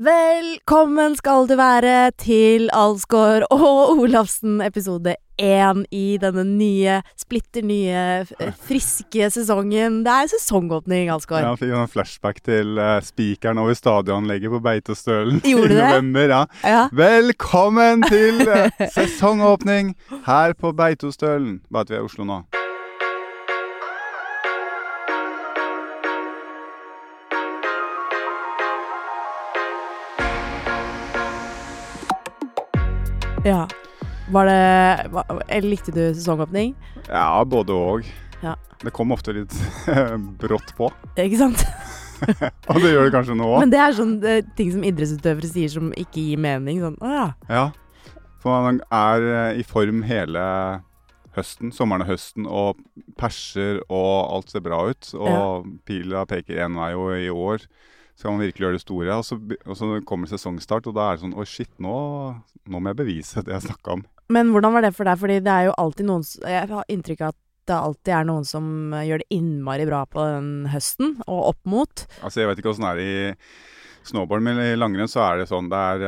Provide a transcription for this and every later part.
Velkommen skal du være til Alsgaard og Olafsen episode én i denne nye, splitter nye, friske sesongen. Det er sesongåpning, Alsgaard. Ja, fikk en flashback til uh, spikeren over stadionanlegget på Beitostølen i november. Ja. Ja. Velkommen til uh, sesongåpning her på Beitostølen. Bare at vi er i Oslo nå. Ja. Var det Eller likte du sesongåpning? Ja, både og. Ja. Det kom ofte litt brått på, Ikke sant? og det gjør det kanskje nå òg. Men det er sånn det, ting som idrettsutøvere sier som ikke gir mening. Sånn, å ja. Ja. For man er eh, i form hele høsten, sommeren og høsten, og perser og alt ser bra ut. Og pila peker én vei, og i år skal man virkelig gjøre det store. Og så, og så kommer sesongstart, og da er det sånn Å, shit, nå, nå må jeg bevise det jeg snakka om. Men hvordan var det for deg? Fordi det er jo alltid noen Jeg har inntrykk av at det alltid er noen som eh, gjør det innmari bra på den høsten, og opp mot. Altså, jeg vet ikke åssen det er i snowboard, men i langrenn så er det sånn det er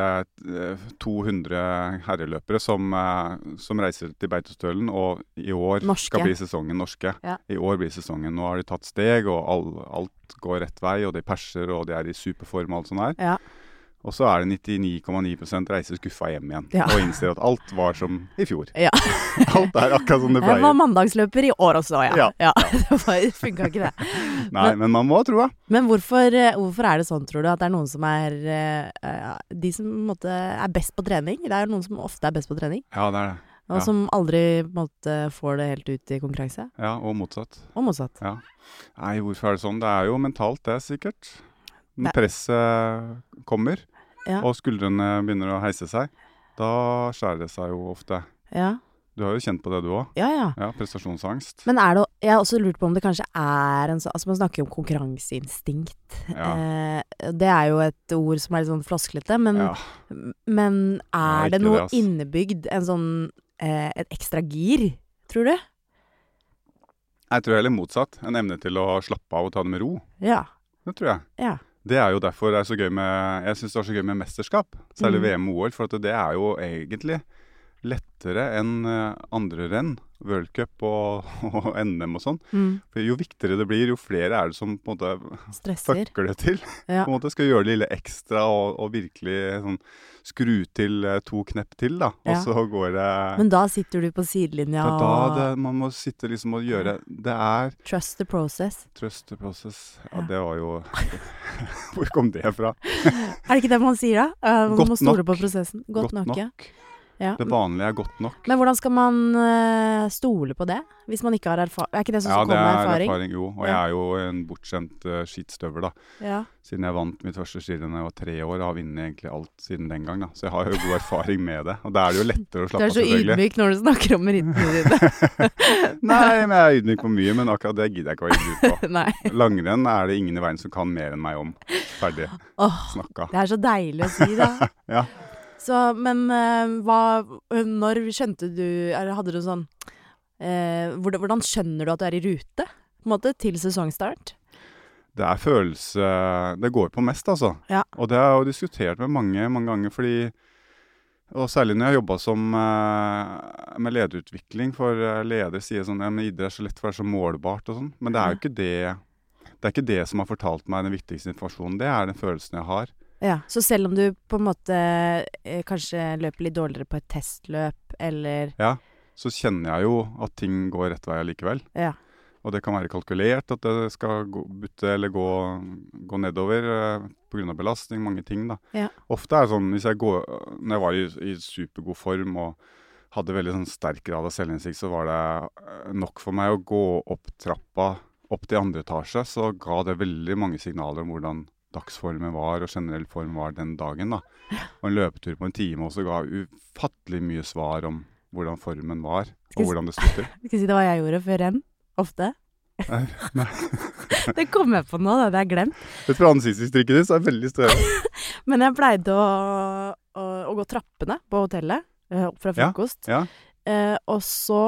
eh, 200 herreløpere som, eh, som reiser til Beitostølen, og i år Norske. skal bli sesongen norske. Ja. I år blir sesongen. Nå har de tatt steg, og all, alt går rett vei, og de perser, og de er i superform og alt sånt her. Ja. Og så er det 99,9 reiser skuffa hjem igjen, Ja. og innser at alt var som i fjor. Ja. alt er akkurat som det Jeg var mandagsløper i år også, ja. Ja. det funka ikke det. Nei, men man må ha troa. Men hvorfor, eh, hvorfor er det sånn, tror du, at det er noen som er eh, eh, De som måtte, er best på trening? Det er noen som ofte er best på trening, Ja, det er det. og Ja. som aldri måte får det helt ut i konkurranse. Ja, og motsatt. Og motsatt. Ja. Nei, hvorfor er det sånn? Det er jo mentalt, det, er sikkert. Når presset kommer, Ja. og skuldrene begynner å heise seg, da skjærer det seg jo ofte. Ja. Du har jo kjent på det, du òg. ja, ja. Ja, prestasjonsangst. Men er det, jeg har også lurt på om det kanskje er en sånn Altså, man snakker jo om konkurranseinstinkt. Ja. Eh, det er jo et ord som er litt sånn flosklete, men, men Nei, er det noe det, altså. innebygd, en sånn eh, et ekstra gir, tror du? Jeg tror heller motsatt. En evne til å slappe av og ta det med ro. Ja. Det tror jeg. Ja. Det er jo derfor det er så gøy med Jeg syns det er så gøy med mesterskap. Særlig Mm. VM og OL. For at det er jo egentlig lettere enn eh, andre renn. World Cup og, og NM og sånn. Mm. For jo viktigere det blir, jo flere er det som på en måte Stresser. fucker det til. Ja. På en måte Skal gjøre det lille ekstra og, og virkelig sånn skru til eh, to knepp til, da. Og Ja. så går det Men da sitter du på sidelinja er da det, man må sitte liksom og gjøre Det er trust the process. trust the process. Ja, Ja. det var jo Hvor kom det fra? Er det ikke det man sier da? Eh, man Godt må stole nok. på prosessen. Godt, nok, ja. Ja. Det vanlige er godt nok. Men hvordan skal man uh, stole på det, hvis man ikke har erfaring? Er ikke det som, Ja, som det kommer med er erfaring? erfaring, jo. Og Ja. jeg er jo en bortskjemt uh, skitstøver, da. Ja. Siden jeg vant mitt første skirenn da jeg var tre år, og har vunnet egentlig alt siden den gang. da. Så jeg har jo god erfaring med det. Og da er det jo lettere å slappe av, selvfølgelig. Du er så ydmyk når du snakker om rittene dine. Nei, men jeg er ydmyk på mye, men akkurat det gidder jeg ikke å være ydmyk på. Nei. Langrenn er det ingen i verden som kan mer enn meg om. Ferdig Åh, snakka. det er så deilig å si, da. Ja. Så, men eh, hva Når skjønte du Eller hadde du sånn eh, hvordan, hvordan skjønner du at du er i rute, på en måte, til sesongstart? Det er følelse Det går på mest, altså. Ja. Og det har jeg jo diskutert med mange mange ganger, fordi Og særlig når jeg jobba som eh, med lederutvikling, for eh, ledere sier sånn ja, men idrett er så lett, for det er så målbart og sånn. Men det er jo ikke det Det er ikke det som har fortalt meg den viktigste informasjonen. Det er den følelsen jeg har. Ja, Så selv om du på en måte eh, kanskje løper litt dårligere på et testløp, eller Ja. Så kjenner jeg jo at ting går rett vei allikevel. Ja. Og det kan være kalkulert at det skal gå, butte eller gå, gå nedover eh, pga. belastning, mange ting. da. Ja. Ofte er det sånn hvis jeg går Når jeg var i, i supergod form og hadde veldig sånn sterk grad av selvinnsikt, så var det eh, nok for meg å gå opp trappa opp til andre etasje. Så ga det veldig mange signaler om hvordan dagsformen var og generell form var den dagen. da. Og en løpetur på en time også ga ufattelig mye svar om hvordan formen var, og hvordan det sto til. Skal si det var jeg gjorde før renn? Ofte? Nei, nei. Det kom jeg på nå, det er glemt. Ut fra ansiktsuttrykket ditt så er veldig større. Men jeg pleide å, å, å gå trappene på hotellet eh, opp fra Ja, frokost. ja. Eh, og så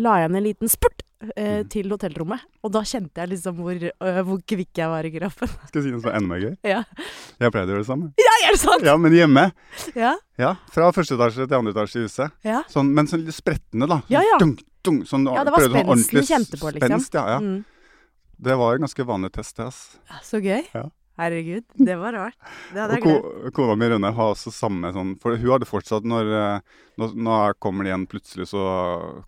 la jeg ned en liten spurt eh, Mhm. til hotellrommet. Og da kjente jeg liksom hvor, øh, hvor kvikk jeg var i kroppen. Skal jeg si noe som er enda gøy? Ja. Jeg pleide å gjøre det samme. ja, er det sant?! Ja, men hjemme. Ja. Ja, Fra første etasje til andre etasje i huset. Ja. Sånn, men sånn sprettende, da. Sånn Ja, ja. Dunk, dunk, sånn, Ja, det var spensten sånn du kjente på, liksom. Spenst, ja, ja. Mm. Det var en ganske vanlig test, det. ass. Så gøy. Ja. Herregud, det var rart. Det hadde jeg glemt. kona mi Rønne har også samme sånn For hun hadde fortsatt når eh, Nå, nå er- kommer det igjen plutselig, så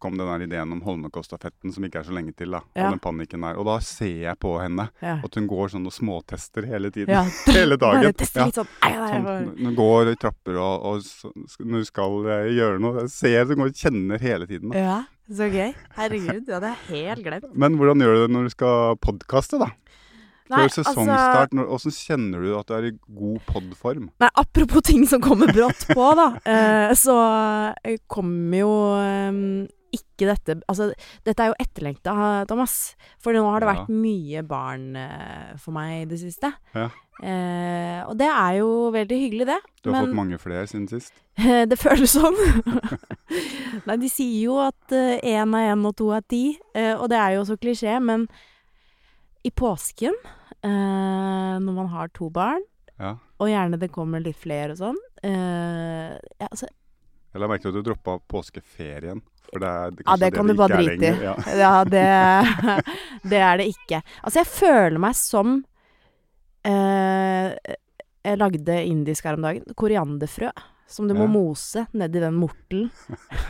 kom den der ideen om Holmenkollstafetten som ikke er så lenge til, da. Ja. Og den panikken der. Og da ser jeg på henne Ja. at hun går sånn og småtester hele tiden. Ja. Hele dagen. Ja. sånn Sånn, hun går i trapper og, og når hun skal eh, gjøre noe. Jeg ser hun går og kjenner hele tiden. Da. Ja, så gøy. Herregud, det hadde jeg helt glemt. Men hvordan gjør du det når du skal podkaste, da? Nei, Før sesongstart, hvordan kjenner du at du er i god podform? Nei, apropos ting som kommer brått på, da. eh, så eh, kommer jo eh, ikke dette Altså, dette er jo etterlengta, Thomas. For nå har det Ja. vært mye barn eh, for meg i det siste. Ja. Eh, og det er jo veldig hyggelig, det. Du har Men fått mange flere siden sist. det føles sånn. Nei, de sier jo at én er én og to er ti, eh, og det er jo også klisjé, men i påsken, eh, når man har to barn, Ja. og gjerne det kommer litt flere og sånn eh, ja, altså, Jeg la merke til at du droppa påskeferien. For det er det, Ja, det kan du bare drite i. Ja. Ja, det, det er det ikke. Altså, jeg føler meg som eh, Jeg lagde indisk her om dagen. Korianderfrø. Som du må Ja. mose nedi den mortelen.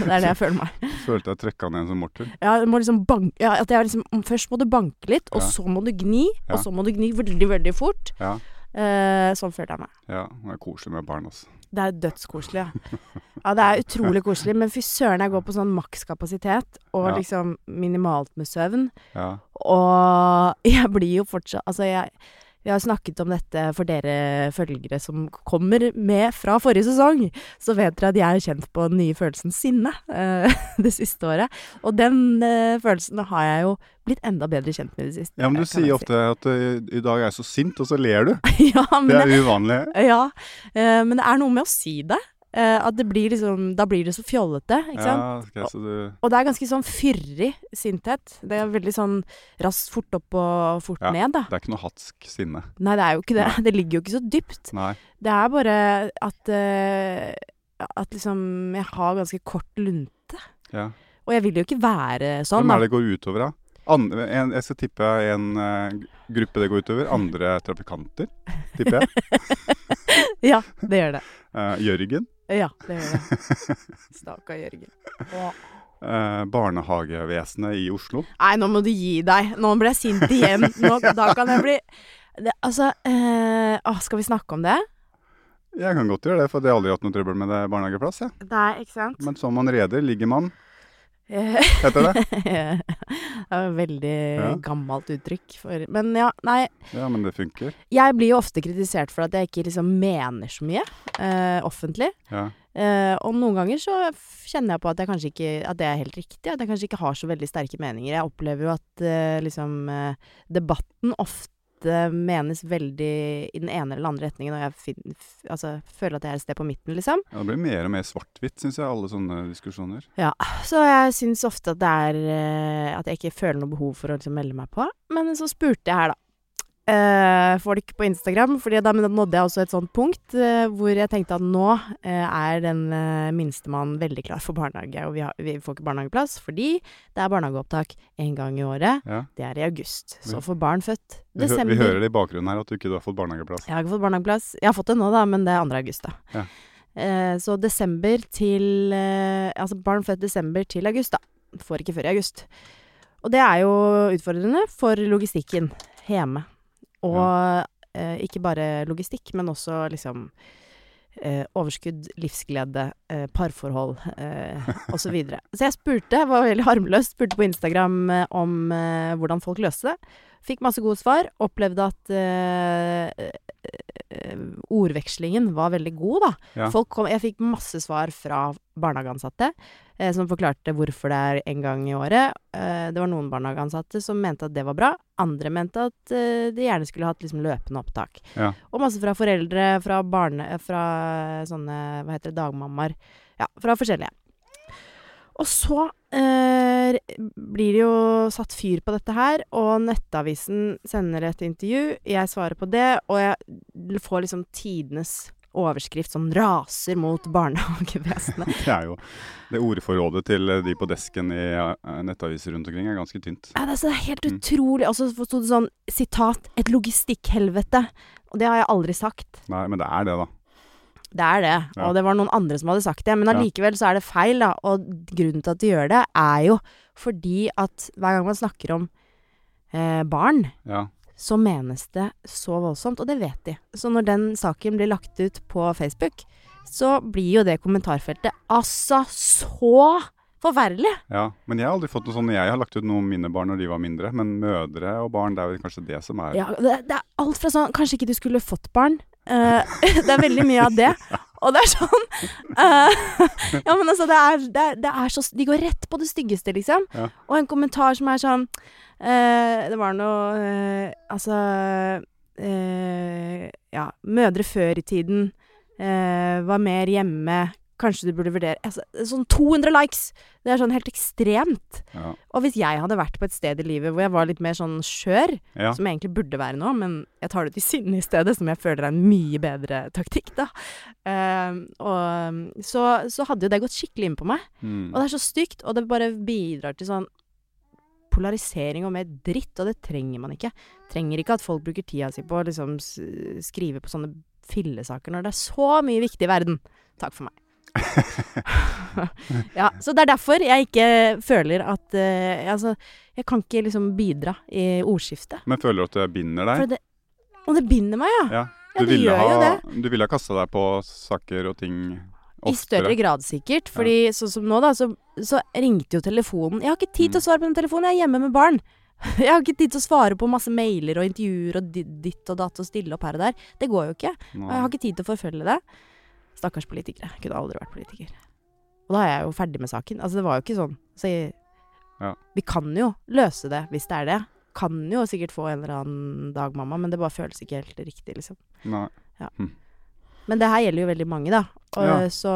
det er det jeg føler meg. Følte jeg trøkka ned en sånn mortel? Ja, du må liksom banke, ja, at jeg liksom, først må du banke litt, og Ja. så må du gni. Og så må du gni veldig, veldig fort. Ja. Eh, sånn følte jeg meg. ja. Det er koselig med barn, altså. Det er dødskoselig, ja. Ja, det er utrolig koselig. Men fy søren, jeg går på sånn makskapasitet og Ja. liksom minimalt med søvn. Ja. Og jeg blir jo fortsatt Altså, jeg vi har snakket om dette for dere følgere som kommer med fra forrige sesong. Så vet dere at jeg har kjent på den nye følelsen sinne uh, det siste året. Og den uh, følelsen har jeg jo blitt enda bedre kjent med i det siste. ja, men du sier si. ofte at uh, i dag er jeg så sint, og så ler du. ja, men Det er uvanlig. ja, men det er noe med å si det. Eh, at det blir liksom Da blir det så fjollete, ikke sant? Ja, ok, så du Og det er ganske sånn fyrig sinthet. Det er veldig sånn raskt fort opp og fort Ja. ned, da. Det er ikke noe hatsk sinne. Nei, det er jo ikke det. Det ligger jo ikke så dypt. Nei. Det er bare at uh, At liksom Jeg har ganske kort lunte. Ja. Og jeg vil jo ikke være sånn, Hvem er det det går utover, da? Andre, en, jeg skal tippe en uh, gruppe det går utover. Andre trafikanter, tipper jeg. Ja, det gjør det. Jørgen. Ja, det gjør det. Stakkar Jørgen. eh, barnehagevesenet i Oslo. Nei, nå må du gi deg. Nå ble jeg sint igjen. Nå, da kan jeg bli det, Altså eh, å, Skal vi snakke om det? Jeg kan godt gjøre det, for jeg har aldri hatt noe trøbbel med det barnehageplass. Jeg. Nei, ikke sant? Men som man reder, ligger man, heter det. det er et veldig Ja. gammelt uttrykk. For, men ja, nei. Ja, men det funker. Jeg blir jo ofte kritisert for at jeg ikke liksom mener så mye eh, offentlig. Ja. Eh, og noen ganger så kjenner jeg på at, jeg kanskje ikke, at det er helt riktig. At jeg kanskje ikke har så veldig sterke meninger. Jeg opplever jo at eh, liksom eh, debatten ofte menes veldig i den ene eller den andre retningen, og jeg fin, altså, føler at jeg er et sted på midten, liksom. Ja, det blir mer og mer svart-hvitt, syns jeg, alle sånne diskusjoner. Ja, Så jeg syns ofte at det er eh, At jeg ikke føler noe behov for å liksom melde meg på. Men så spurte jeg her, da. Eh, folk på Instagram, Fordi da nådde jeg også et sånt punkt eh, hvor jeg tenkte at nå eh, er den eh, minstemann veldig klar for barnehage. Og vi, har, vi får ikke barnehageplass fordi det er barnehageopptak én gang i året. Ja. Det er i august. Så for barn født Vi, desember vi hører det i bakgrunnen her at du ikke har fått barnehageplass. Jeg har ikke fått barnehageplass. Jeg har fått det nå, da, men det er 2. august, da. Ja. Eh, så desember til eh, Altså barn født desember til august, da. Får ikke før i august. Og det er jo utfordrende for logistikken hjemme. Og eh, ikke bare logistikk, men også liksom eh, overskudd, livsglede, eh, parforhold eh, osv. Så, videre. så jeg spurte, var veldig harmløst, spurte på Instagram eh, om eh, hvordan folk løste det. Fikk masse gode svar. Opplevde at eh, eh, ordvekslingen var veldig god, da. Ja. Folk kom, jeg fikk masse svar fra barnehageansatte eh, som forklarte hvorfor det er en gang i året. Eh, det var noen barnehageansatte som mente at det var bra. Andre mente at eh, de gjerne skulle hatt liksom løpende opptak. Ja. Og masse fra foreldre, fra barne... Fra sånne, hva heter det, dagmammaer. Ja, fra forskjellige. Og så eh, blir det jo satt fyr på dette her, og Nettavisen sender et intervju. Jeg svarer på det, og jeg får liksom tidenes overskrift som raser mot barnehagevesenet. Det er jo Det ordforrådet til de på desken i eh, nettaviser rundt omkring er ganske tynt. Ja, det er så helt Mm. utrolig. Og så sto det sånn sitat 'et logistikkhelvete'. Og det har jeg aldri sagt. Nei, men det er det, da. Det er det. Ja. Og det var noen andre som hadde sagt det. Men allikevel så er det feil, da. Og grunnen til at de gjør det, er jo fordi at hver gang man snakker om eh, barn, Ja. så menes det så voldsomt, og det vet de. Så når den saken blir lagt ut på Facebook, så blir jo det kommentarfeltet altså så forferdelig. ja. Men jeg har aldri fått noe sånn Jeg har lagt ut noe om mine barn når de var mindre, men mødre og barn, det er vel kanskje det som er Ja, det, det er alt fra sånn Kanskje ikke du skulle fått barn. Eh, det er veldig mye av det. Og det er sånn uh, Ja, men altså, det er, det, er, det er så De går rett på det styggeste, liksom. Ja. Og en kommentar som er sånn uh, Det var noe Altså Ja, mødre før i tiden var mer hjemme. Kanskje du burde vurdere altså, Sånn 200 likes! Det er sånn helt ekstremt. Ja. Og hvis jeg hadde vært på et sted i livet hvor jeg var litt mer sånn skjør, ja. som jeg egentlig burde være nå, men jeg tar det til sinne i stedet, som jeg føler er en mye bedre taktikk, da. uh, og så, så hadde jo det gått skikkelig inn på meg. Mm. Og det er så stygt, og det bare bidrar til sånn polarisering og mer dritt, og det trenger man ikke. Trenger ikke at folk bruker tida si på å liksom skrive på sånne fillesaker når det er så mye viktig i verden. Takk for meg. ja, så det er derfor jeg ikke føler at uh, Altså, jeg kan ikke liksom bidra i ordskiftet. Men føler du at det binder deg? det, og det binder meg, ja. Ja. Ja, Du det ville gjør jo ha, det. du ville ha kasta deg på saker og ting oftere? I større grad sikkert. Fordi sånn som nå, da, så, så ringte jo telefonen. Jeg har ikke tid til å Mm. svare på den telefonen, jeg er hjemme med barn. Jeg har ikke tid til å svare på masse mailer og intervjuer og ditt og datt og stille opp her og der. Det går jo ikke. Og jeg har ikke tid til å forfølge det. Stakkars politikere. Jeg kunne aldri vært politiker. Og da er jeg jo ferdig med saken. Altså, det var jo ikke sånn. Så jeg, Ja. Vi kan jo løse det hvis det er det. Kan jo sikkert få en eller annen dag, mamma, men det bare føles ikke helt riktig, liksom. Nei. Men det her gjelder jo veldig mange, da. Og, Ja. så,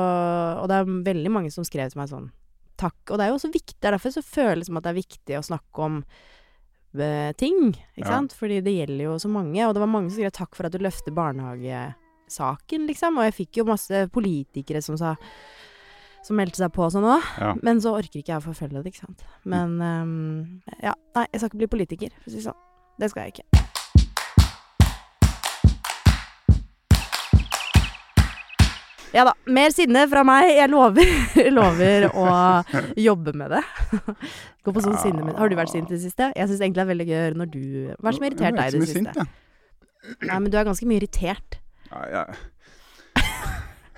og det er veldig mange som skrev til meg sånn Takk. Og det er jo også viktig. det er Derfor så føles det som at det er viktig å snakke om eh, ting. Ikke Ja. sant? Fordi det gjelder jo så mange. Og det var mange som skrev takk for at du løfter barnehagesaken, liksom. Og jeg fikk jo masse politikere som sa som meldte seg på sånn òg. Ja. Men så orker ikke jeg å forfølge det, ikke sant. Men um, ja. Nei, jeg skal ikke bli politiker, for å si det sånn. Det skal jeg ikke. Ja da. Mer sinne fra meg. Jeg lover, lover å jobbe med det. Gå på sånn sinne Har du vært sint i det siste? Jeg syns egentlig det er veldig gøy å høre når du Hva er det som har irritert deg i det siste? sint, ja. Nei, men du er ganske mye irritert. Nei, jeg,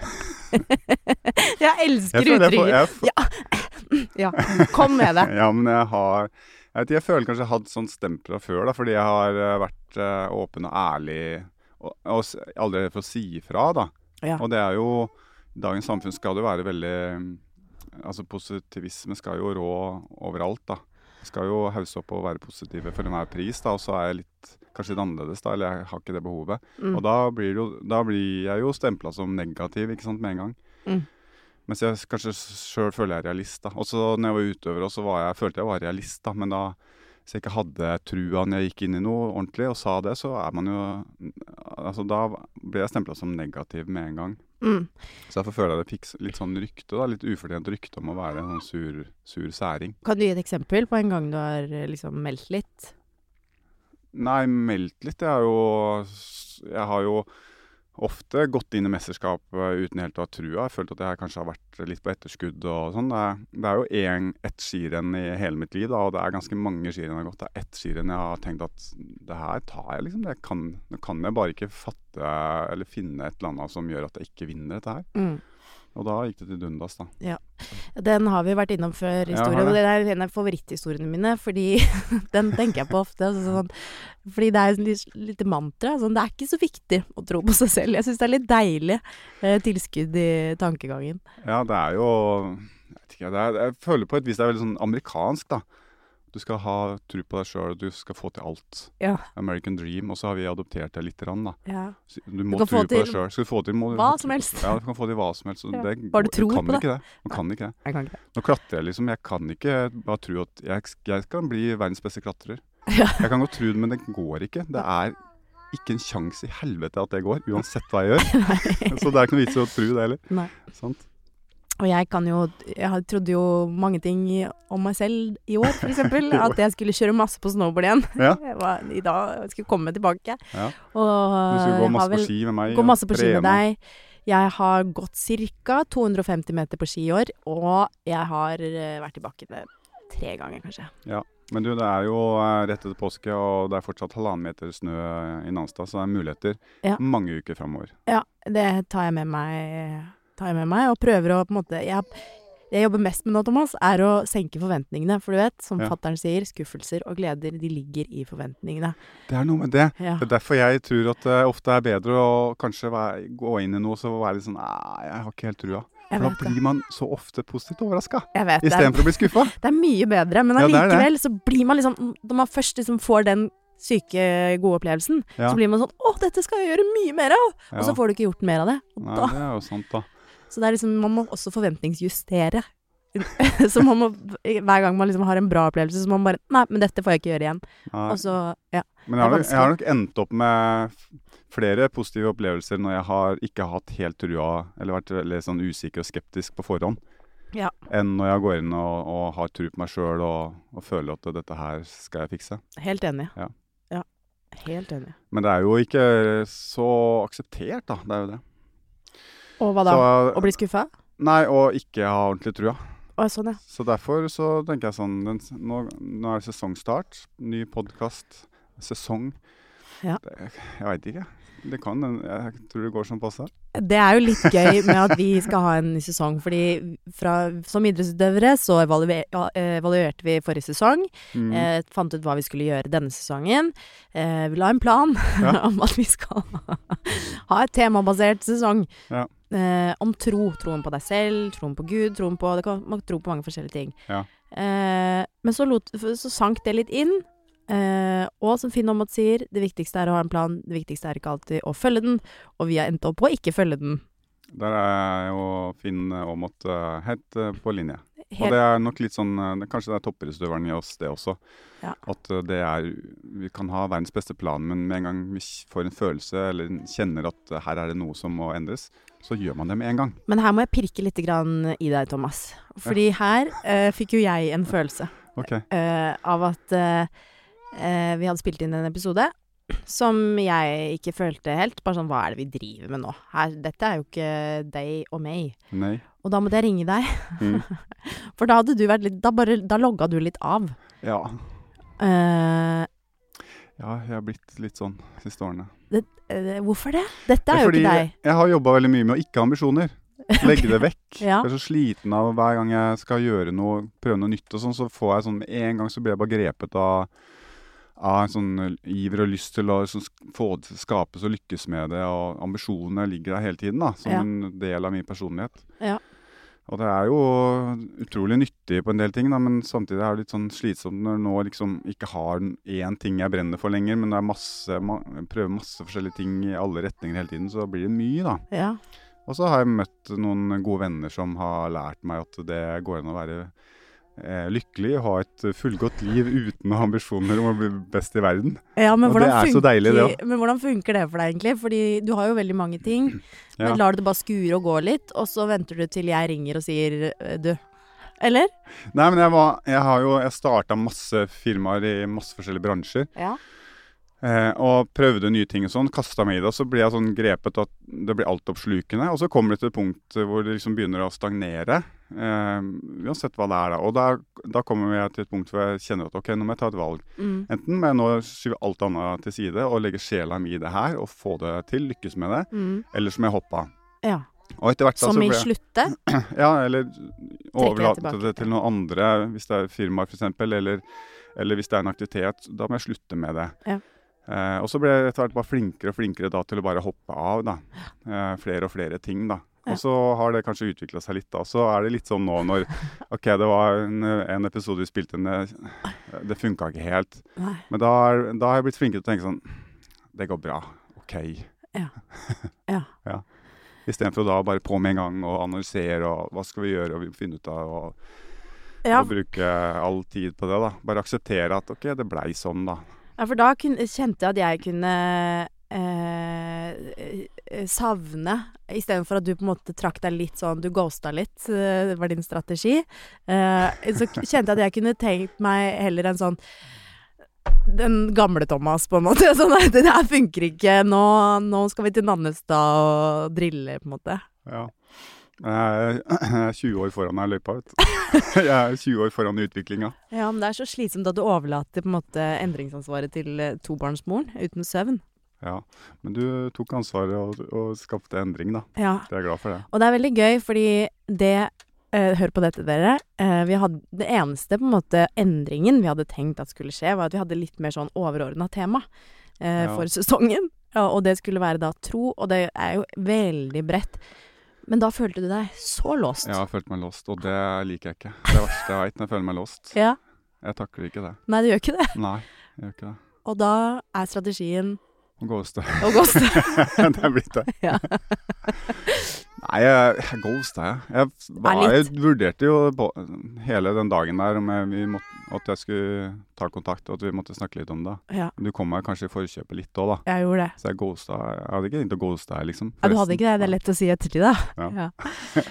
Jeg elsker jeg uttrykket. jeg, får- Ja, kom med det. Ja, men jeg har Jeg vet jeg føler kanskje jeg har hatt sånn stempel fra før, da, fordi jeg har eh, vært uh, åpen og ærlig og, og aldri for å si ifra, da. Ja. Og det er jo I dagens samfunn skal jo være veldig Altså positivisme skal jo rå overalt, da. Skal jo hausse opp og være positive for enhver pris, da, og så er jeg litt kanskje litt annerledes, da, eller jeg har ikke det behovet. Mm. Og da blir, jo, da blir jeg jo stempla som negativ, ikke sant, med en gang. Mm. Mens jeg kanskje sjøl føler jeg er realist, da. Og så når jeg var utøver også, var jeg, følte jeg var realist, da. Men da hvis jeg ikke hadde trua når jeg gikk inn i noe ordentlig og sa det, så er man jo Altså da ble jeg stempla som negativ med en gang. Mm. Så derfor føler jeg det fikk litt sånn rykte, da. Litt ufortjent rykte om å være en sånn sur, sur særing. Kan du gi et eksempel på en gang du har liksom meldt litt? Nei, meldt litt. Jeg jo Jeg har jo ofte gått inn i mesterskap uten helt å ha trua. Jeg følte at jeg kanskje har vært litt på etterskudd og sånn. Det, det er jo en, ett skirenn i hele mitt liv, da, og det er ganske mange skirenn jeg har gått. Det er ett skirenn jeg har tenkt at det her tar jeg, liksom. Det kan, nå kan jeg bare ikke fatte eller finne et eller annet som gjør at jeg ikke vinner dette her. Mm. Og da gikk det til dundas, da. Ja. Den har vi vært innom før, Ja, historien. og det. er en av favoritthistoriene mine, fordi den tenker jeg på ofte. Altså, sånn, fordi det er et lite mantra. Sånn, det er ikke så viktig å tro på seg selv. Jeg syns det er litt deilig eh, tilskudd i tankegangen. Ja, det er jo Jeg ikke, det er, jeg føler på et vis det er veldig sånn amerikansk, da. Du skal ha tro på deg sjøl, du skal få til alt. Ja. American dream. Og så har vi adoptert det lite grann, da. ja. Du må du tro på deg sjøl. Skal du få til må hva som helst. Ja, du kan få til hva som helst. Ja. Det, Bare du tror på det. Det. Man kan ikke det. Jeg kan ikke det. Nå klatrer jeg liksom. Jeg kan ikke bare tro at jeg, jeg kan bli verdens beste klatrer. Ja. Jeg kan godt tro det, men det går ikke. Det er ikke en sjanse i helvete at det går, uansett hva jeg gjør. Så det er ikke noe vits i å tro det heller. Nei. Sant? Og jeg kan jo Jeg trodde jo mange ting om meg selv i år, f.eks. At jeg skulle kjøre masse på snowboard igjen. Ja. Var, I dag jeg skulle komme tilbake. Ja. Og Du skulle gå masse masse på ski med meg. Gå masse på ski med deg. Jeg har gått ca. 250 meter på ski i år, og jeg har eh, vært i bakken eh, tre ganger, kanskje. Ja. Men du, det er jo eh, rett etter påske, og det er fortsatt halvannen meter snø eh, i Nanstad, så det er muligheter Ja. mange uker framover. Ja, det tar jeg med meg, tar jeg med meg og prøver å på en måte jeg, jeg jobber mest med nå, Thomas, er å senke forventningene. For du vet, som Ja. fattern sier, skuffelser og gleder, de ligger i forventningene. Det er noe med det. Ja. Det er derfor jeg tror at det ofte er bedre å kanskje være, gå inn i noe så være litt sånn Nei, jeg har ikke helt trua. For da blir man så ofte positivt overraska. Er- Istedenfor å bli skuffa. Det er mye bedre, men Ja, allikevel så blir man liksom Når man først liksom får den syke, gode opplevelsen, Ja. så blir man sånn Å, dette skal jeg gjøre mye mer av! Og så får du ikke gjort mer av det. Og Nei, da, det er jo sant, da. Så det er liksom Man må også forventningsjustere. så man må Hver gang man liksom har en bra opplevelse, så må man bare Nei, men dette får jeg ikke gjøre igjen. Og så Ja. Men jeg har, jeg har nok endt opp med flere positive opplevelser når jeg har ikke hatt helt trua, eller vært veldig sånn usikker og skeptisk på forhånd, Ja. enn når jeg går inn og, og har tro på meg sjøl og, og føler at dette her skal jeg fikse. Helt enig. Ja. ja. Helt enig. Men det er jo ikke så akseptert, da. Det er jo det. Og hva da? Så, Å bli skuffa? nei, og ikke ha ordentlig trua. Å, sånn, ja. Så derfor så tenker jeg sånn den, nå, nå er det sesongstart. Ny podkast. Sesong. Ja. Det, jeg veit ikke. Det kan Jeg tror det går som passe. Det er jo litt gøy med at vi skal ha en ny sesong, fordi fra, som idrettsutøvere så evaluer, evaluerte vi forrige sesong. Mm. Eh, fant ut hva vi skulle gjøre denne sesongen. Eh, vi la en plan Ja. om at vi skal ha et temabasert sesong. Ja. Eh, om tro. Troen på deg selv, troen på Gud, troen på det kan, Man kan tro på mange forskjellige ting. Ja. Eh, men så, lot, så sank det litt inn. Eh, og som Finn Aamodt sier, det viktigste er å ha en plan. Det viktigste er ikke alltid å følge den. Og vi har endt opp på å ikke følge den. Der er jo Finn Aamodt uh, helt eh, på linje. Og det er nok litt sånn eh, Kanskje det er toppidrettsutøveren i oss, det også. Ja. At eh, det er Vi kan ha verdens beste plan, men med en gang vi får en følelse eller kjenner at eh, her er det noe som må endres, så gjør man det med en gang. men her må jeg pirke litt i deg, Thomas. Fordi her uh, fikk jo jeg en følelse okay. uh, av at uh, vi hadde spilt inn en episode som jeg ikke følte helt. Bare sånn, hva er det vi driver med nå? Her, dette er jo ikke deg og meg. Nei. Og da måtte jeg ringe deg, Mm. for da hadde du vært litt Da, bare, da logga du litt av. Ja. Uh, ja, jeg har blitt litt sånn siste årene. eh, hvorfor det? Dette er Det jo ikke deg. Jeg har jobba veldig mye med å ikke ha ambisjoner. Legge det vekk. Ja. Jeg er så sliten av hver gang jeg skal gjøre noe, prøve noe nytt og sånn, så får jeg sånn med en gang så blir jeg bare grepet av av en sånn iver og lyst til å liksom, få det til skapes og lykkes med det, og ambisjonene ligger der hele tiden, da, som Ja. en del av min personlighet. Ja. Og det er jo utrolig nyttig på en del ting, da, men samtidig er det litt sånn slitsomt når du nå liksom ikke har én ting jeg brenner for lenger, men det er masse, ma prøver masse forskjellige ting i alle retninger hele tiden, så blir det mye, da. Ja. Og så har jeg møtt noen gode venner som har lært meg at det går an å være eh, lykkelig og ha et fullgodt liv uten ambisjoner om å bli best i verden. Ja, men hvordan det er så funker- deilig, det også. Men hvordan funker det for deg, egentlig? Fordi du har jo veldig mange ting. Ja. Men lar du det bare skure og gå litt, og så venter du til jeg ringer og sier eh, du. Eller? Nei, men jeg, var, jeg har jo jeg starta masse firmaer i masse forskjellige bransjer. Ja. Eh, og prøvde nye ting og sånn. Kasta meg i det. Og så blir jeg sånn grepet at det blir altoppslukende. Og så kommer det til et punkt hvor det liksom begynner å stagnere. Eh, uansett hva det er, da. Og da, da kommer jeg til et punkt hvor jeg kjenner at ok, nå må jeg ta et valg. Mm. Enten må jeg nå skyve alt annet til side og legge sjela mi i det her og få det til, lykkes med det, Mm. eller så må jeg hoppe av. Ja. Hvert Som så i slutte? Ja, eller overlate det til noen andre, hvis det er firmaer f.eks., eller, eller hvis det er en aktivitet. Da må jeg slutte med det. Ja. Eh, og så ble jeg etter hvert bare flinkere og flinkere da til å bare hoppe av. da. Eh, flere og flere ting, da. Og så har det kanskje utvikla seg litt, da. Så er det litt sånn nå når OK, det var en, en episode vi spilte inn, det, det funka ikke helt. Nei. Men da, er- da har jeg blitt flinkere til å tenke sånn Det går bra. OK. Ja. Ja. ja. Istedenfor da bare på med en gang og analysere og hva skal vi gjøre og vi finne ut av og, Ja, og bruke all tid på det. da. Bare akseptere at OK, det blei sånn, da. Ja, for da kjente jeg at jeg kunne eh, savne Istedenfor at du på en måte trakk deg litt sånn Du ghosta litt, eh, det var din strategi. Eh, så kjente jeg at jeg kunne tenkt meg heller en sånn den gamle Thomas, på en måte. Sånn nei, det her funker ikke. Nå, nå skal vi til Nannestad og drille, på en måte. Ja. Jeg er er 20 år foran deg i løypa, vet du. Jeg er 20 år foran i utviklinga. Ja, men det er så slitsomt at du overlater på en måte endringsansvaret til eh, tobarnsmoren uten søvn. Ja. Men du tok ansvaret og, og skapte endring, da. Ja. Jeg er glad for det. Og det er veldig gøy, fordi det eh, Hør på dette, dere. Eh, vi hadde, det eneste på en måte endringen vi hadde tenkt at skulle skje, var at vi hadde litt mer sånn overordna tema eh, Ja. for sesongen. Ja, og det skulle være da tro, og det er jo veldig bredt. Men da følte du deg så låst. Ja, Jeg følte meg låst, og det liker jeg ikke. Det er det verste jeg veit, når jeg føler meg låst. Ja. Jeg takler ikke det. Nei, du gjør ikke det. Nei, jeg gjør ikke det. Og da er strategien Å Ghost, å Ghost. det er blitt det. Ja. Nei, jeg, ghosta, jeg. Jeg, var, jeg vurderte jo på, hele den dagen der om jeg, vi måtte, at jeg skulle ta kontakt, og at vi måtte snakke litt om det. ja, Du kom meg kanskje i forkjøpet litt òg, da. jeg gjorde det. Så jeg ghosta. Jeg hadde ikke tenkt å ghoste her, liksom. Ja, du hadde ikke det? Det er lett å si ettertid, da. Ja. Ja.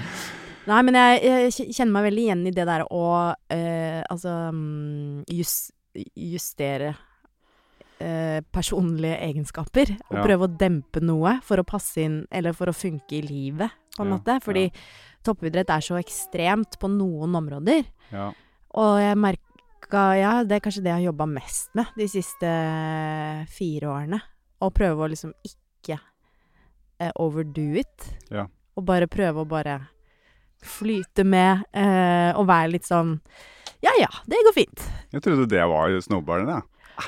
Nei, men jeg, jeg kjenner meg veldig igjen i det der å øh, altså just, justere eh, personlige egenskaper. Og Ja. prøve å dempe noe for å passe inn, eller for å funke i livet, på en Ja, måte. Fordi toppidrett er så ekstremt på noen områder. Ja. Og jeg merka Ja, det er kanskje det jeg har jobba mest med de siste fire årene. Å prøve å liksom ikke eh, overdo it. Ja. Og bare prøve å bare flyte med eh, og være litt sånn Ja ja, det går fint. Jeg trodde det var snowboarden, jeg.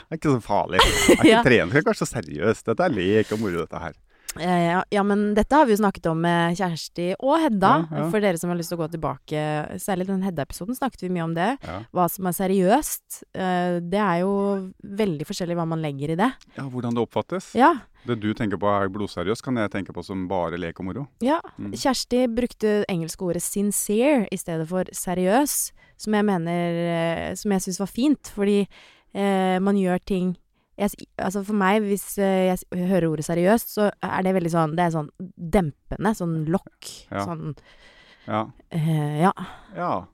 Det er ikke så farlig. Det er ikke trening, det er kanskje så seriøst. Dette er lek og moro, dette her. Ja, ja, men dette har vi jo snakket om med Kjersti og Hedda. Ja, ja. For dere som har lyst til å gå tilbake, særlig den Hedda-episoden snakket vi mye om det. Hva som er seriøst. Eh, det er jo veldig forskjellig hva man legger i det. ja, hvordan det oppfattes. Ja, Det du tenker på er blodseriøst, kan jeg tenke på som bare lek og moro. ja. Mm. Kjersti brukte engelske ordet 'sincere' i stedet for 'seriøs', som jeg mener eh, Som jeg syns var fint, fordi man gjør ting jeg, altså For meg, hvis eh, jeg s- hører ordet 'seriøst', så er det veldig sånn Det er sånn dempende, sånn lokk. Ja. Sånn Ja. eh, Ja. ja.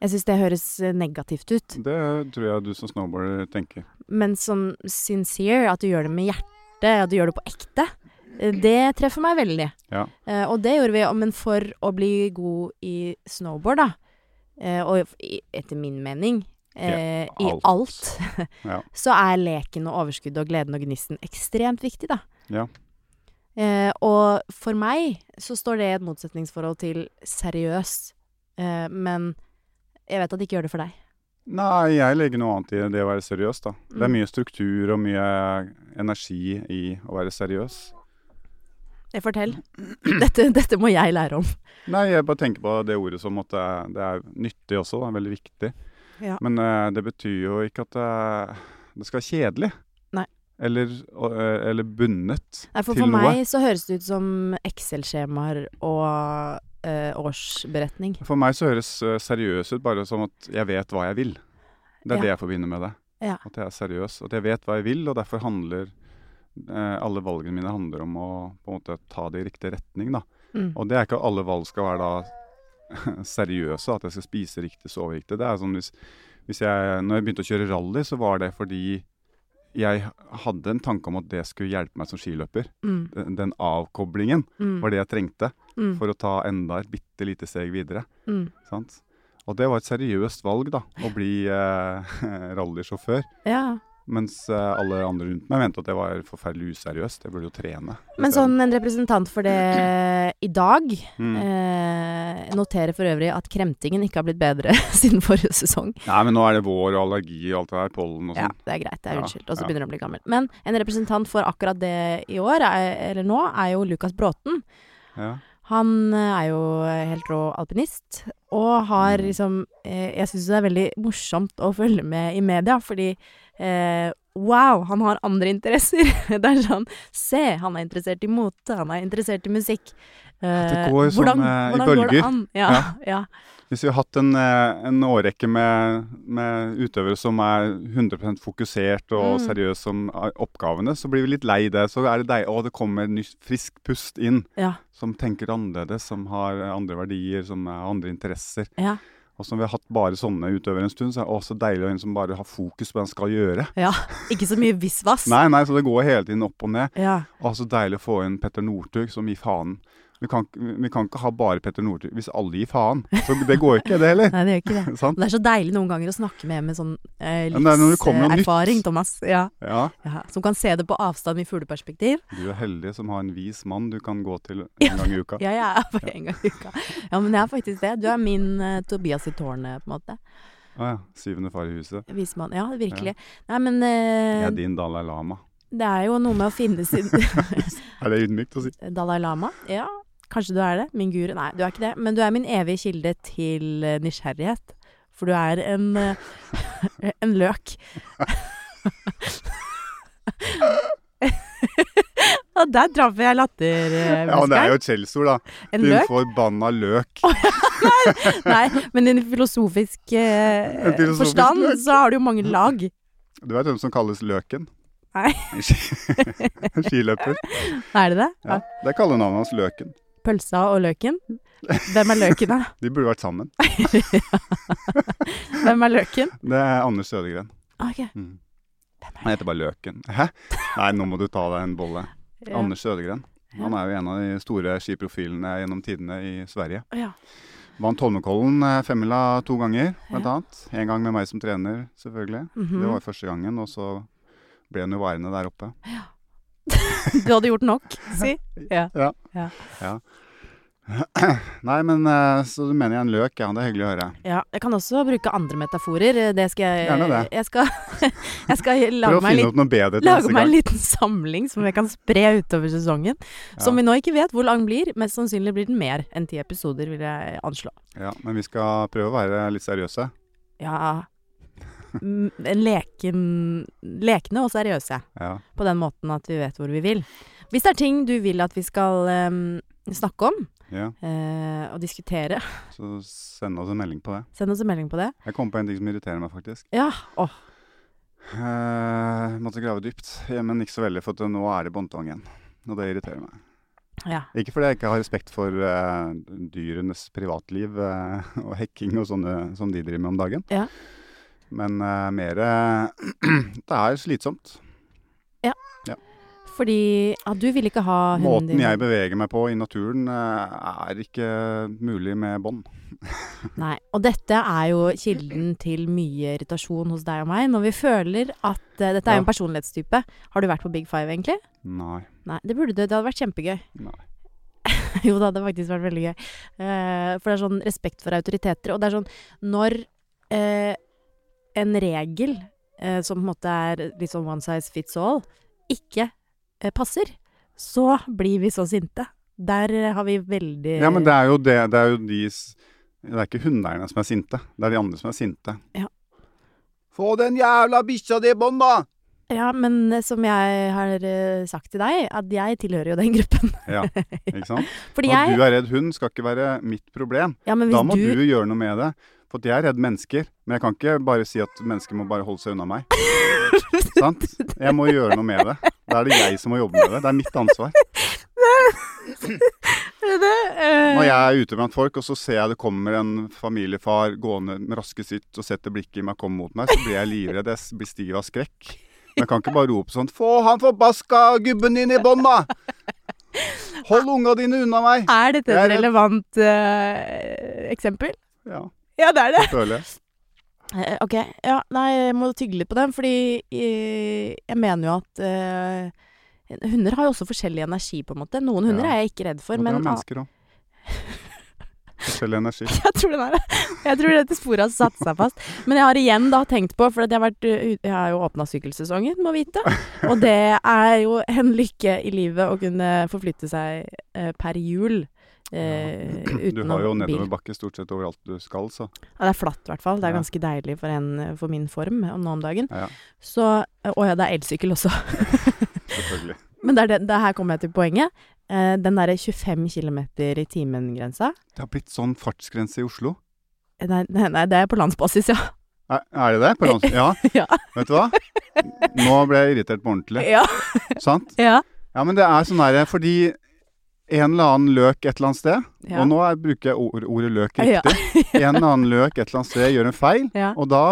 Jeg syns det høres eh, negativt ut. Det tror jeg du som snowboarder tenker. Men sånn 'sincere', at du gjør det med hjertet, at du gjør det på ekte, eh, det treffer meg veldig. Ja. Eh, og det gjorde vi, men for å bli god i snowboard, da, eh, og etter min mening eh, i alt. alt, Ja. så er leken og overskuddet og gleden og gnisten ekstremt viktig, da. Ja. Eh, og for meg så står det i et motsetningsforhold til seriøs, eh, men jeg vet at det ikke gjør det for deg. Nei, jeg legger noe annet i det å være seriøs, da. Det er Mm. mye struktur og mye energi i å være seriøs. Eh, Fortell. Dette, dette må jeg lære om. Nei, jeg bare tenker på det ordet som at det er, det er nyttig også, da. Veldig viktig. Ja. Men uh, det betyr jo ikke at det, det skal være kjedelig. Nei. Eller, uh, eller bundet Nei, for til for noe. meg så høres det ut som Excel-skjemaer og årsberetning. For meg så høres uh, seriøs ut bare som at jeg vet hva jeg vil. Det er Ja. det jeg forbinder med det. Ja. At jeg er seriøs. At jeg vet hva jeg vil, og derfor handler alle valgene mine handler om å på en måte ta det i riktig retning. da. Mm. Og det er ikke at alle valg skal være da seriøse, at jeg skal spise riktig, sove riktig. Det er sånn hvis, hvis jeg, når jeg begynte å kjøre rally, så var det fordi jeg hadde en tanke om at det skulle hjelpe meg som skiløper. Mm. Den, den avkoblingen Mm. var det jeg trengte Mm. for å ta enda et bitte lite steg videre. Mm. Sant? Og det var et seriøst valg, da, å bli eh, rallysjåfør. Ja. Mens eh, alle andre rundt meg mente at det var forferdelig useriøst. Jeg burde jo trene. Men sånn en representant for det i dag Mm. eh, noterer for øvrig at kremtingen ikke har blitt bedre siden forrige sesong. Nei, men nå er det vår og allergi og alt det der, pollen og Ja, sånn. det er greit. Det er Ja, unnskyldt. Og så ja. begynner det å bli gammel. Men en representant for akkurat det i år, er, eller nå, er jo Lukas Bråten. Ja. Han eh, er jo helt rå alpinist, og har Mm. liksom eh, Jeg syns det er veldig morsomt å følge med i media, fordi Wow, han har andre interesser! det er sånn Se, han er interessert i mote, han er interessert i musikk. Eh, Det går sånn, hvordan, eh, i hvordan går det bølger. an? Ja, ja. Hvis vi har hatt en, eh, en årrekke med, med utøvere som er 100 fokusert og Mm. seriøse om eh, oppgavene, så blir vi litt lei det. Så er det deg, Å, det kommer nytt, frisk pust inn. ja, Som tenker annerledes, som har andre verdier, som har andre interesser. ja. Og som vi har hatt bare sånne utøvere en stund, så er det også deilig å ha en som bare har fokus på hva han skal gjøre. ja. Ikke så mye visvas. Nei, nei, så det går hele tiden opp og ned. Ja. Og så deilig å få inn Petter Northug som gir faen. Vi kan, vi kan ikke ha bare Petter Northug hvis alle gir faen. Så det går ikke, det heller. Nei, det gjør ikke det. sånn? Det er så deilig noen ganger å snakke med med sånn eh, er livserfaring, Thomas. Ja, Ja, ja. Som kan se det på avstand i fugleperspektiv. du er heldig som har en vis mann du kan gå til en gang i uka. Ja, jeg er bare en gang i uka. Ja, men jeg er faktisk det. Du er min uh, Tobias i tårnet, på en måte. Å ja. Syvende far i huset. Vismann. Ja, virkelig. Nei, men uh, Jeg er din Dalai Lama. det er jo noe med å finne sin Er det ydmykt å si? Dalai Lama? Ja, kanskje du er det. Min guru? Nei, du er ikke det. Men du er min evige kilde til eh, nysgjerrighet. For du er en eh, en løk. Og der traff jeg latter. eh, Ja, det er jo et skjellsord, da. En Din løk? forbanna løk. Nei, men i en filosofisk eh, En filosofisk forstand løk. så har du jo mange lag. Du vet hvem som kalles Løken? Nei. Skiløper. Er det det? Ja. Det er kallenavnet hans Løken. Pølsa og løken? Hvem er løken, da? De burde vært sammen. Hvem er løken? Det er Anders Sødegren. Ok. Mm. Han heter bare Løken. Hæ? Nei, nå må du ta deg en bolle. Ja. Anders Sødegren. Han er jo en av de store skiprofilene gjennom tidene i Sverige. Ja. Vant Holmenkollen eh, femmila to ganger, blant Ja. annet. En gang med meg som trener, selvfølgelig. Mhm. Det var første gangen, og så ble han jo værende der oppe. Du hadde gjort nok, si. Ja. Nei, men eh, så du mener jeg en løk? Ja, det er hyggelig å høre. ja. Jeg kan også bruke andre metaforer. Det skal jeg Gjerne det. Jeg skal, jeg skal lage meg, en liten, bedre lage meg en liten samling som jeg kan spre utover sesongen. Som vi nå ikke vet hvor lang blir. Mest sannsynlig blir den mer enn ti episoder, vil jeg anslå. Ja, men vi skal prøve å være litt seriøse. Ja leken Lekne og seriøse. Ja. På den måten at vi vet hvor vi vil. Hvis det er ting du vil at vi skal um, snakke om ja. uh, og diskutere, Så send oss en melding på det. send oss en melding på det. Jeg kom på en ting som irriterer meg, faktisk. Ja. Åh. Uh, måtte grave dypt, men ikke så veldig, for at nå er det båndtvang igjen. Og det irriterer meg. Ja. Ikke fordi jeg ikke har respekt for uh, dyrenes privatliv uh, og hekking og sånne som de driver med om dagen. Ja. Men uh, mer eh, Det er slitsomt. Ja. Fordi ja, du vil ikke ha hunden Måten din jeg beveger meg på i naturen, eh, er ikke mulig med bånd. Nei. Og dette er jo kilden til mye irritasjon hos deg og meg. Når vi føler at uh, Dette er jo Ja. en personlighetstype. Har du vært på Big Five, egentlig? Nei. Nei, det burde du. Det hadde vært kjempegøy. Nei. jo, det hadde faktisk vært veldig gøy. Uh, for det er sånn respekt for autoriteter. Og det er sånn når eh, en regel eh, som på en måte er litt sånn one size fits all, ikke eh, passer, så blir vi så sinte. Der eh, har vi veldig Ja, men det er jo det. Det er jo de Det er ikke hundeeierne som er sinte. Det er de andre som er sinte. Ja. Få den jævla bikkja di i bånd, da! Ja, men eh, som jeg har eh, sagt til deg, at jeg tilhører jo den gruppen. Ja, ikke sant? Fordi Når jeg du er redd hund, skal ikke være mitt problem. Ja, men Da må du, du gjøre noe med det. For jeg er redd mennesker. Men jeg kan ikke bare si at mennesker må bare holde seg unna meg. Sant? Jeg må gjøre noe med det. Da er det jeg som må jobbe med det. Det er mitt ansvar. det, eh, Når jeg er ute blant folk, og så ser jeg det kommer en familiefar gående med raske sitt og setter blikket i meg og kommer mot meg, så blir jeg livredd. Jeg blir stiv av skrekk. Men jeg kan ikke bare rope sånn 'Få han forbaska gubben din i bånn, da!' Hold unga dine unna meg! Er dette et relevant uh, eksempel? Ja, Ja, det er det. det føler jeg. Eh, ok, ja, nei, jeg må tygge litt på den, fordi eh, jeg mener jo at eh, Hunder har jo også forskjellig energi, på en måte. Noen hunder Ja. er jeg ikke redd for, men... det men er mennesker òg. Forskjellig energi. Jeg tror den er Jeg tror dette sporet har satt seg fast. Men jeg har igjen da tenkt på, for at jeg har, vært, uh, ut- jeg har jo åpna sykkelsesongen, må vite. Og det er jo en lykke i livet å kunne forflytte seg eh, per hjul. Eh, Du har jo nedover nedoverbakke stort sett overalt du skal, så Ja, det er flatt, i hvert fall. Det er Ja. ganske deilig for, en, for min form nå om dagen. ja, Så Å ja, det er elsykkel også. selvfølgelig. Men det, det, det her kommer jeg til poenget. Eh, den derre 25 km i timen-grensa Det har blitt sånn fartsgrense i Oslo. nei, nei, nei, det er på landsbasis, ja. Er, er det det? På lands... Ja. Ja. Vet du hva? Nå ble jeg irritert på ordentlig. Ja. Sant? ja. Ja, men det er sånn derre fordi en eller annen løk et eller annet sted, Ja. og nå er, bruker jeg ord, ordet løk riktig, en eller annen løk et eller annet sted gjør en feil, og da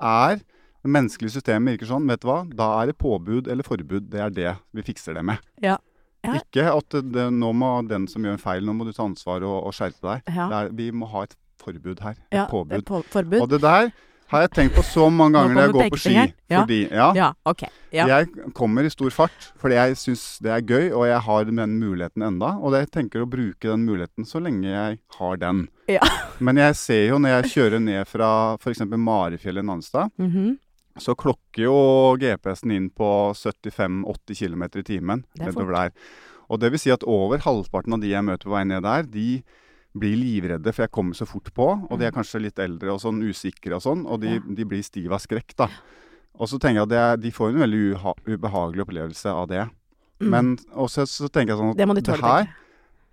er det menneskelige systemet virker sånn, vet du hva, da er det påbud eller forbud, det er det vi fikser det med. Ja. Ja. Ikke at det, nå må den som gjør en feil, nå må du ta ansvar og, og skjerpe deg. Ja. Er, vi må ha et forbud her, et ja. påbud. På, forbud. Og det der har jeg tenkt på så mange ganger når jeg går på ski. Ja. Fordi, ja, ja, ok. Ja. jeg kommer i stor fart fordi jeg syns det er gøy, og jeg har den muligheten enda. Og jeg tenker å bruke den muligheten så lenge jeg har den. Ja. Men jeg ser jo når jeg kjører ned fra f.eks. Marifjellet i Nanstad, -hmm. så klokker jo GPS-en inn på 75-80 km i timen Det er nedover der. Og det vil si at over halvparten av de jeg møter på vei ned der, de blir livredde, for jeg kommer så fort på. Og de er kanskje litt eldre og sånn usikre og sånn, og de, Mm. De blir stive av skrekk, da. Og så tenker jeg at er, de får en veldig uha ubehagelig opplevelse av det. Mm. Men også så tenker jeg sånn at Det må de tåle, tenker.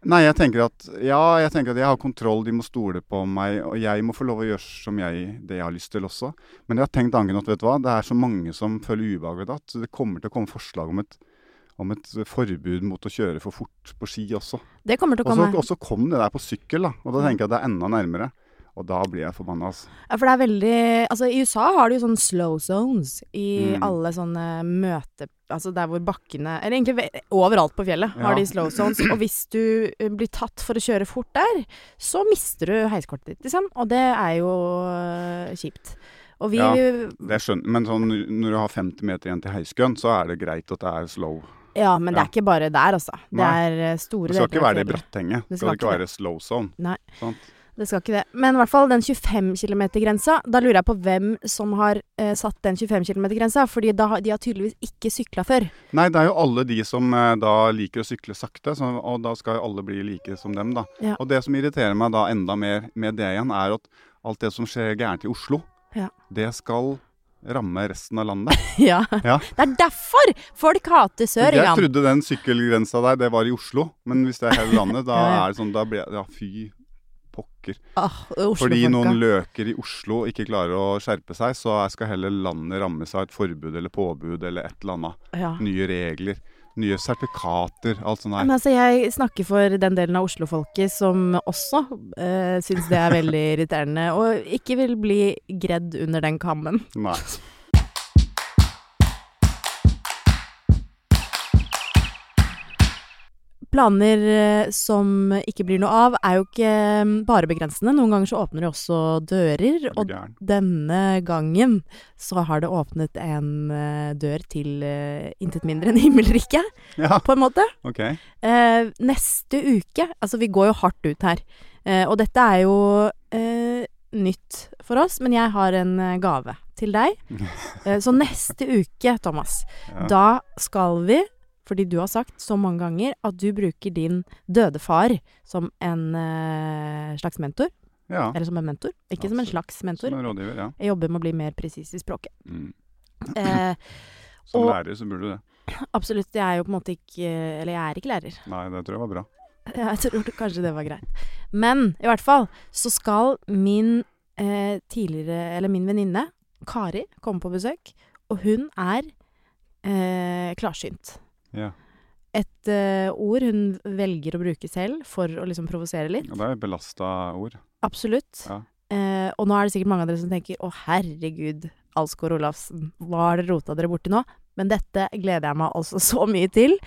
Nei, jeg tenker at ja, jeg tenker at jeg har kontroll, de må stole på meg, og jeg må få lov å gjøre som jeg, det jeg har lyst til også. Men jeg har tenkt angen at vet du hva, det er så mange som føler ubehag ved det, at det kommer til å komme forslag om et, om et forbud mot å kjøre for fort på ski også. Det kommer til å komme. og så kom det der på sykkel, da. Og da tenker jeg at det er enda nærmere. Og da blir jeg forbanna, altså. Ja, for det er veldig Altså, i USA har de jo sånne slow zones i Mm. alle sånne møte... Altså der hvor bakkene Eller egentlig overalt på fjellet har de slow zones. Og hvis du eh, blir tatt for å kjøre fort der, så mister du heiskortet ditt, liksom. Og det er jo eh, kjipt. Og vi Ja. Det skjønner Men sånn når du har 50 meter igjen til heiskøen, så er det greit at det er slow. Ja, men det er ikke bare der, altså. Det er store deler Det skal ikke være det i. Brattenget. Det Det skal skal ikke være være slow zone. Nei. Sant? Det skal ikke det. Men i hvert fall den 25 km-grensa. Da lurer jeg på hvem som har eh, satt den 25 km-grensa. Fordi da, de har tydeligvis ikke sykla før. Nei, det er jo alle de som eh, da liker å sykle sakte, så, og da skal jo alle bli like som dem, da. Ja. Og det som irriterer meg da enda mer med det igjen, er at alt det som skjer gærent i Oslo, Ja. det skal ramme resten av landet. Ja. Ja. Det er derfor folk hater sør, Jeg trodde den sykkelgrensa der, det var i Oslo, men hvis det er hele landet, da Ja, er det sånn, da blir Ja, fy pokker. Ah, Fordi noen løker i Oslo ikke klarer å skjerpe seg, så skal heller landet rammes av et forbud eller påbud eller et eller annet. Nye regler, nye sertifikater, alt sånt der. Men altså, jeg snakker for den delen av Oslo-folket som også uh, syns det er veldig irriterende, og ikke vil bli gredd under den kammen. Nei. Planer eh, som ikke blir noe av, er jo ikke eh, bare begrensende. Noen ganger så åpner de også dører, Er og denne gangen så har det åpnet en eh, dør til eh, intet mindre enn himmelriket, Ja, på en måte. Okay. Eh, neste uke Altså, vi går jo hardt ut her. Eh, og dette er jo eh, nytt for oss, men jeg har en gave til deg. Så neste uke, Thomas, Ja. da skal vi fordi du har sagt så mange ganger at du bruker din døde far som en eh, slags mentor. ja. Eller som en mentor. Ikke som en slags mentor. Som en rådgiver, ja. Jeg jobber med å bli mer presis i språket. Mm. Eh, Som Og- lærer så burde du det. absolutt. Jeg er jo på en måte ikke Eller jeg er ikke lærer. Nei, det tror jeg var bra. Jeg tror kanskje det var greit. Men i hvert fall så skal min eh, tidligere Eller min venninne Kari komme på besøk, og hun er eh, klarsynt. Ja. Et uh, ord hun velger å bruke selv for å liksom provosere litt. Og det er jo belasta ord. Absolutt. Ja. Uh, og nå er det sikkert mange av dere som tenker å herregud, Alsgaard Olafsen. Hva har dere rota dere borti nå? Men dette gleder jeg meg altså så mye til.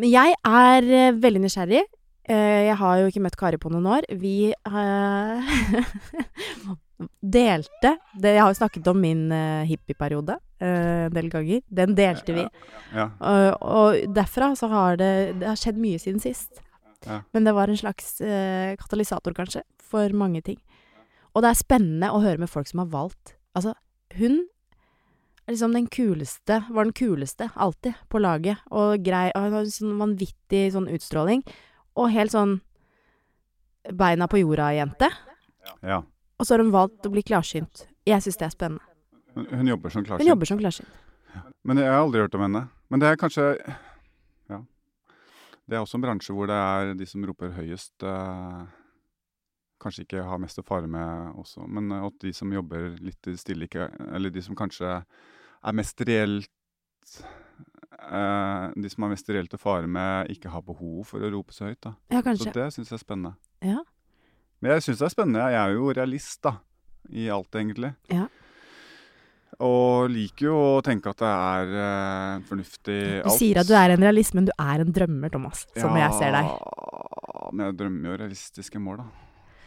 Men jeg er uh, veldig nysgjerrig. Jeg har jo ikke møtt Kari på noen år. Vi delte det, Jeg har jo snakket om min uh, hippieperiode uh, en del ganger. Den delte vi. Ja. Og, og derfra så har det, det har skjedd mye siden sist. Ja. Men det var en slags uh, katalysator, kanskje, for mange ting. Og det er spennende å høre med folk som har valgt Altså, hun er liksom den kuleste Var den kuleste, alltid, på laget. Og grei og Hun har sånn vanvittig sånn utstråling. Og helt sånn beina på jorda-jente. ja. Og så har hun valgt å bli klarsynt. Jeg syns det er spennende. Hun, hun jobber som Hun jobber som klarsynt. Men jeg har aldri hørt om henne. Men det er kanskje Ja. Det er også en bransje hvor det er de som roper høyest eh, Kanskje ikke har mest å fare med også, men eh, at de som jobber litt stille, ikke Eller de som kanskje er mest reelt eh, De som har mest reelt å fare med, ikke har behov for å rope så høyt, da. Ja, Så det syns jeg er spennende. Ja. Men jeg syns det er spennende. Jeg er jo realist, da. I alt, egentlig. Ja. Og liker jo å tenke at det er uh, fornuftig Du sier at du er en realist, men du er en drømmer, Thomas. Som jeg ser deg. Men jeg drømmer jo realistiske mål, da.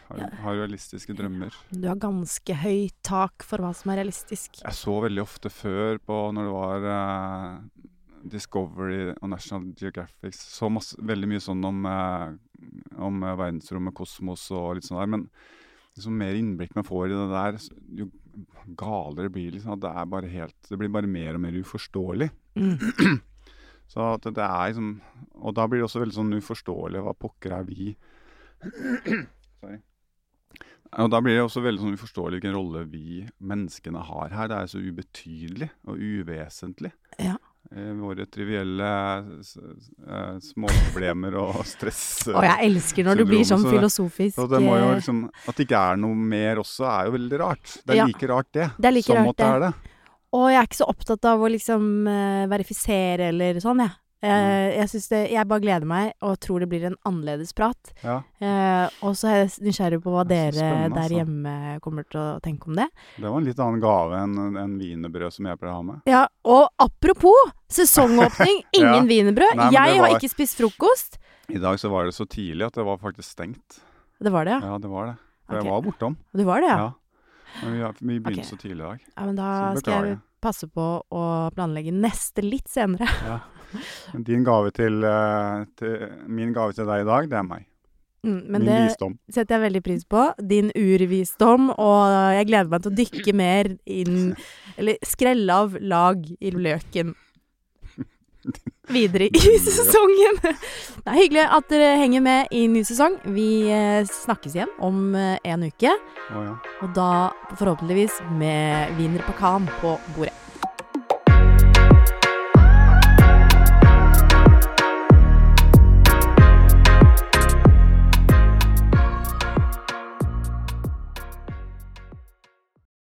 Har, har realistiske drømmer. Du har ganske høyt tak for hva som er realistisk. Jeg så veldig ofte før på når det var eh, Discovery og National Geographic, så masse, veldig mye sånn om, eh, om eh, verdensrommet, kosmos og litt sånn der. Men liksom mer innblikk man får i det der, jo galere blir. Liksom, det bare helt Det blir bare mer og mer uforståelig. Mm. Så at det er liksom Og da blir det også veldig sånn uforståelig. Hva pokker er vi? Sorry. Og da blir det også veldig sånn uforståelig hvilken rolle vi menneskene har her. Det er så ubetydelig og uvesentlig. Ja. Eh, våre trivielle eh, småproblemer og stress. Og jeg elsker når du blir sånn syndrom, så det- filosofisk. Så det må jo eh, liksom At det ikke er noe mer også, er jo veldig rart. Det er Ja. like rart, det. Det er like som rart, at det er det. Og jeg er ikke så opptatt av å liksom eh, verifisere eller sånn, jeg. Mm. Eh, jeg, det, jeg bare gleder meg og tror det blir en annerledes prat. Ja. Eh, og så er jeg nysgjerrig på hva er dere der altså. hjemme kommer til å tenke om det. Det var en litt annen gave enn en wienerbrød som jeg pleier å ha med. Ja, og apropos sesongåpning, ingen Ja. wienerbrød. Jeg har ikke spist frokost. I dag så var det så tidlig at det var faktisk stengt. Det var det, ja. Ja, det var det. For okay. jeg var bortom. Du var det, ja? Ja. Men vi, vi begynte okay. så tidlig i dag. Ja, men da skal jeg passe på å planlegge neste litt senere. Ja. Din gave til, eh, til Min gave til deg i dag, det er meg. Mm, men min det visdom. setter jeg veldig pris på. Din urvisdom, og jeg gleder meg til å dykke mer inn Eller skrelle av lag i løken videre i sesongen. Det er hyggelig at dere henger med i ny sesong. Vi eh, snakkes igjen om eh, en uke, Oh, ja. og da forhåpentligvis med wiener pekan på bordet.